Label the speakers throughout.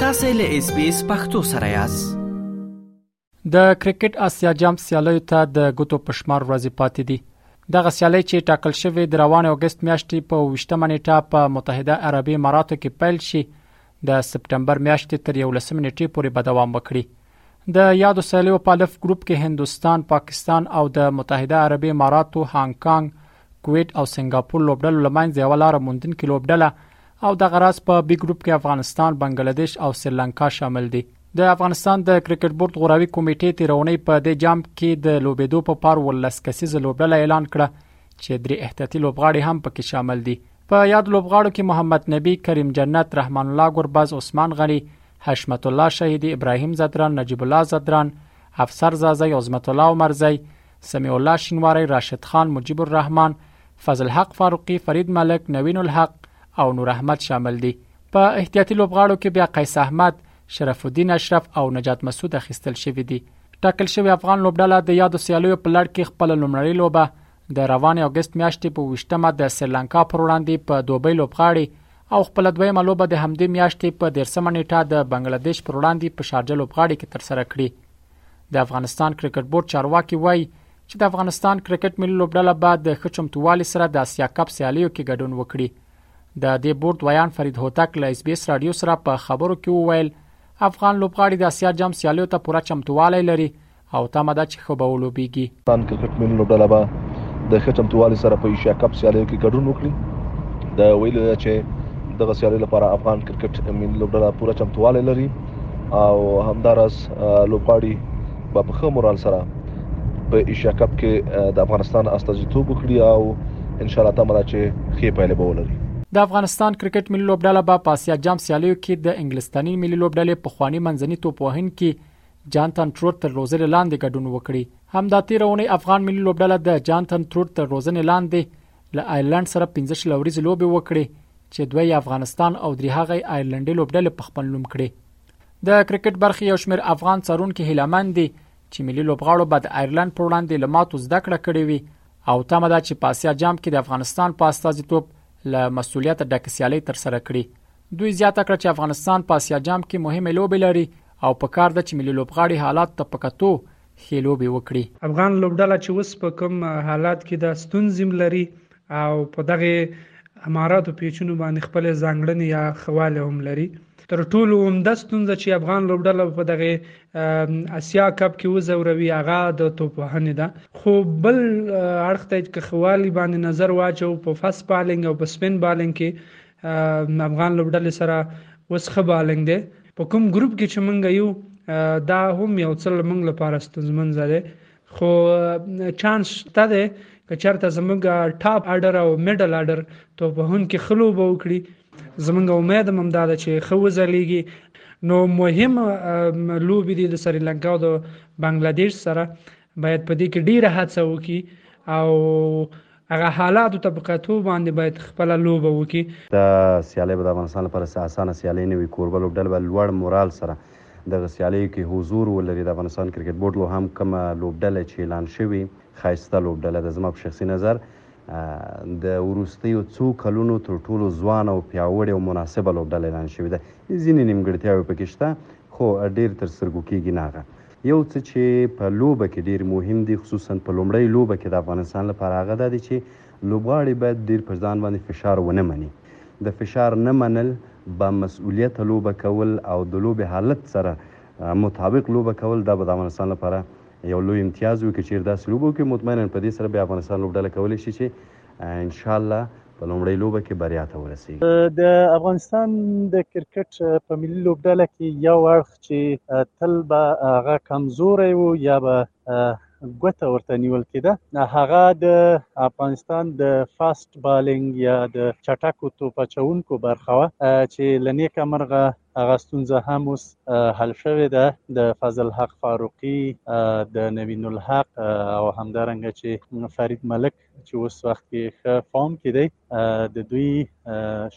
Speaker 1: تاسو له اس بي اس پختو سره یاست
Speaker 2: د کرکټ اسیا جام سیالیو ته د ګوتو پښمار ورځې پاتې دي دغه سیالي چې ټاکل شوې د روان اگست میاشتې په 28 نیټه په متحده عربی اماراتو کې پیل شي د سپټمبر میاشتې تر 11 نیټې پورې به دوام وکړي د یادو سیالیو په الف ګروپ کې هندستان، پاکستان او د متحده عربی اماراتو، هانګ کانګ کویټ او سنگاپور لوبډلو لمنځ یو لار موندونکي لوبډله او د غراس په بی ګروپ کې افغانستان، بنگلاديش او سریلانکا شامل دي. د افغانستان د کرکټ بورډ غوراوي کمیټې تیرونی په دې جام کې د لوبېدو په پار 19 کسیزه لوبډله اعلان کړه چې درې احتیاطي لوبغاړي هم پکې شامل دي. په یاد لوبغاړو کې محمد نبی، کریم جنت، رحمان الله ګربز، عثمان غنی، حشمت الله شهیدی، ابراهیم ځدران، نجیب الله ځدران، افسر ځاځی، عظمت الله عمرزی، سمیع الله شینواری راشد خان مجیب الرحمن فضل حق فاروقی فرید ملک نوین الحق او نور احمد شامل دي په احتیاطي لوبغاړو کې بیا قیس احمد شرف الدین اشرف او نجات مسعود اخیستل شوی دي ټاکل شوی افغان لوبډله د یادو سیالیو په لړ کې خپل لومړی لوبه د روان اگست میاشتې په وشتمه د سریلانکا پر وړاندې په دوبۍ لوبغاړي او خپل دویمه لوبه د همدې میاشتې په 13 نیټه د بنگلاديش پر وړاندې په شارجه لوبغاړي کې تر سره کړي د افغانستان کرکټ بورډ چارواکي وایي چې د افغانستان کرکټ ملي لوبډله به د ښه چمتووالي سره د اسیا کپ سیالیو کې ګډون وکړي د دې بورډ ویان فرید هوتک له اس بي اس رادیو سره په خبرو کې وویل افغان لوبغاړي د اسیا جام سیالیو ته پوره چمتووالی لري او تمه ده چې ښه به ولوبېږي
Speaker 3: پاکستان کرکټ مینو لوبډله به د ښه چمتووالي سره په ایشیا کپ سیالیو کې ګډون وکړي د ویلو ده چې دغه سیالیو لپاره افغان کرکټ مینو لوبډله پوره چمتووالی لري او همداراز لوبغاړي به په ښه مورال سره په ایشیا کپ کې د افغانستان استازیتوب وکړي او ان شاء الله تمه ده چې ښې پایلې به ولري
Speaker 2: د افغانستان کرکټ ملي لوبډله به په اسیا جام سیالیو کې د انګلستاني ملي لوبډلې پخوانی منځني توپ وهونکي جانتن تروت تر روزنې لاندې ګډون وکړي همدا تیر اونۍ افغان ملي لوبډله د جانتن تروت تر روزنې لاندې له آیرلند سره 15 شل ورځې لوبې وکړي چې دوی افغانستان او درې هغه آیرلندي لوبډلې په خپل نوم کړي د کرکټ برخې یو شمېر افغان څارونکي هیلمن دي چې ملي لوبغاړو به د آیرلند پر وړاندې له ماتو زده کړه کړې وي او تمه ده چې په اسیا جام کې د افغانستان په استازیتوب له مسولیت ډک سیالي تر سره کړي دوی زیاته کړه چې افغانستان په اسیا جام کې مهمه لوبه لري او په کار ده چې ملي لوبغاړي حالاتو ته په کتو ښې لوبې وکړي.
Speaker 4: افغان لوبډله چې اوس په کوم حالت کې ده ستونزې هم لري او په دغه اماراتو پېچونو باندې خپلې ځانګړنې یا ښه والی هم لري. تر ټولو عمده ستونزه چې افغان لوبډله په دغه اسیا کپ کې وځوروي هغه د توپ وهنې ده خو بل اړخ ته که ښه والی باندې نظر واچوو په فسټ بالینګ او په سپن بالینګ کې افغان لوبډلې سره اوس ښه بالنګ دی په کوم ګروپ کې چې مونږ یو دا هم یو څه مونږ لپاره ستونزمن ځای دی خو چانس شته دی که چېرته زموږ ټاپ اډر او میډل اډر توپوهونکي ښه لوبه وکړي زمونږ امید هم دا ده چې ښه وځلیږي نو مهم لوبې دي د سریلانکا او د بنگلادیش سره باید په دې کې ډیره هڅه وکړي او هغه حالاتو ته په کتو باندې باید خپله لوبه وکړي.
Speaker 5: دا سیالۍ به د افغانستان لپاره څه اسانه سیالۍ نه وي، کوربه لوبډله به لوړ مورال سره دغه سیالیو کې حضور ولري، د افغانستان کرکټ بورډ لو هم کومه لوبډله چې اعلان شوې ښایسته لوبډله ده، زما په شخصي نظر د وروستیو څو کلونو تر ټولو ځوانه او پیاوړې او مناسبه لوبډله اعلان شوې ده، ځینې نیمګړتیاوې پکې شته خو ډیر تر سترګو کیږي نه هغه یو څه چې په لوبه کې ډېر مهم دي، خصوصاً په لومړۍ لوبه کې د افغانستان لپاره هغه دا دي چې لوبغاړي باید ډېر پر ځان باندې فشار ونه مني. د فشار نه منل، با مسؤلیته لوبه کول او د لوبې حالت سره مطابق لوبه کول دا به د افغانستان لپاره یو لوی امتیاز وي. که چېرې داسې لوبه وکړي، مطمئناً په دې سره بیا افغانستان لوبډله کولی شي چې انشاالله په لومړۍ لوبه کې بریا ته ورسیږي
Speaker 6: د افغانستان د کرکټ په ملي لوبډله کې یو اړخ چې تل به هغه کمزوری وو یا به ګوته ورته نیول کېده هغه د افغانستان د فاست بالینګ یا د چټکو توپ اچوونکو برخه وه چې له نیکه مرغه هغه ستونزه هم اوس حل شوې ده د فضل حق فاروقي د نوین الحق او همدارنګه چې فرید ملک چې اوس وخت کې ښه فارم کې دی د دوی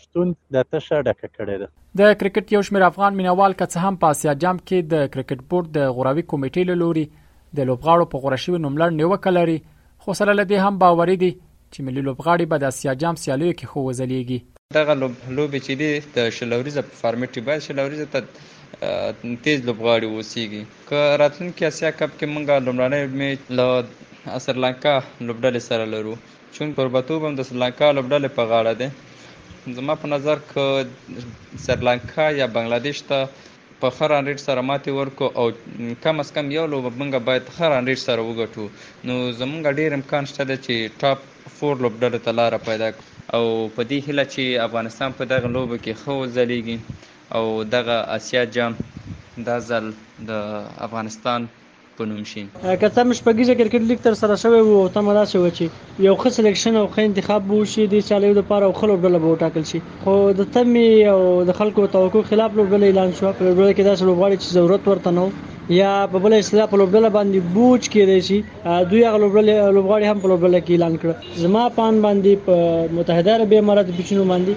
Speaker 6: شتون د تشه ډکه کړې ده
Speaker 2: د کرکټ یو شمېر افغان مینوال که څه هم په اسیا جام کې د کرکټ بورډ د غوراوي کمیټې له لوري د لوبغاړو په غوره شوي نوملړ نیوکه لري خو سره له دې هم باوري دي چې ملي لوبغاړي به د اسیا جام سیالیو کې ښه وځلیږي
Speaker 7: دغه لوبې چې دي د شل اوریزه په فارمټ کې باید شل اوریزه ته تیز لوبغاړي اوسیږي که راتلونکي اسیا کپ کې موږ لومړنی میچ له سرلانکا لوبډلې سره لرو چون کوربتوب هم د سرلانکا لوبډلې په غاړه دی زما په نظر که سرلانکا یا بنگلادیش ته په ښه ران ریټ سره ماتې ورکو او کم از کم یو لوبه موږ باید ښه ران ریټ سره وګټو نو زمونږ ډیر امکان شته دی چې ټاپ فور لوبډلو ته لاره پیدا کړو او په دې هیله چې افغانستان په دغه لوبه کې ښه وځلیږي او دغه اسیا جام دا ځل د افغانستان په نوم شي.
Speaker 8: که څه هم شپږیزه کرکټ لیګ ترسره شوی وو او تمه داسې وه چې یو ښه سلیکشن او ښه انتخاب به وشي، دې سیالیو لپاره او ښه لوبډله به وټاکل شي، خو د تمې او د خلکو د توقع خلاف لوبډله اعلان شوه، په لوبډله کې داسې لوبغاړي چې ضرورت ورته نه و یا په بله اصطلاح په لوبډله باندې بوج کیدای شي. دوی هغه لوبډلې لوبغاړي هم په لوبډله کې اعلان کړ زما پان باندې په متحده عرب امارات بچنو باندې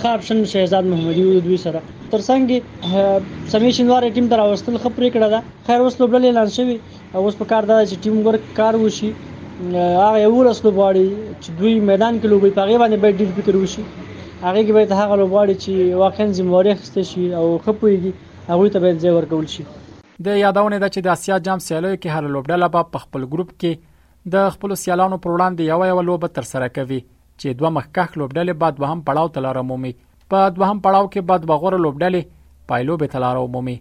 Speaker 8: خاب شن شهزاد محمدي او دوی سره ترڅنګ سمې شنوار ټیم تر اوستل خبرې کړه دا خیر اوس لوبډلې اعلان شوی اوس په کار دا چې ټیم ورک کار وشي هغه یو لس لوبغاړي چې دوی میدان کې لوبي په غیبه باندې باید ډیر فکر وشي هغه کې باید هغه لوبغاړي چې واقعا ذمہ واري خسته شي او خپويږي هغه ته باید ځای ورکول شي
Speaker 2: د یادونې ده چې د اسیا جام سیالیو کې هر لوبډله به په خپل ګروپ کې د خپل سیالانو پر وړاندې یو یو لوبه تر سره کوي چې دوه مخکښ لوبډلې به دوهم پړاو ته لار مومي په دوهم پړاو کې به دوه غوره لوبډلې پایلوبې ته لار ومومي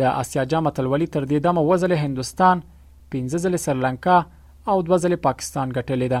Speaker 2: د اسیا جام اتلولي تر دې دمه وځلې هندستان 15 ځلې سرلانکا او 2 ځلې پاکستان ګټلې ده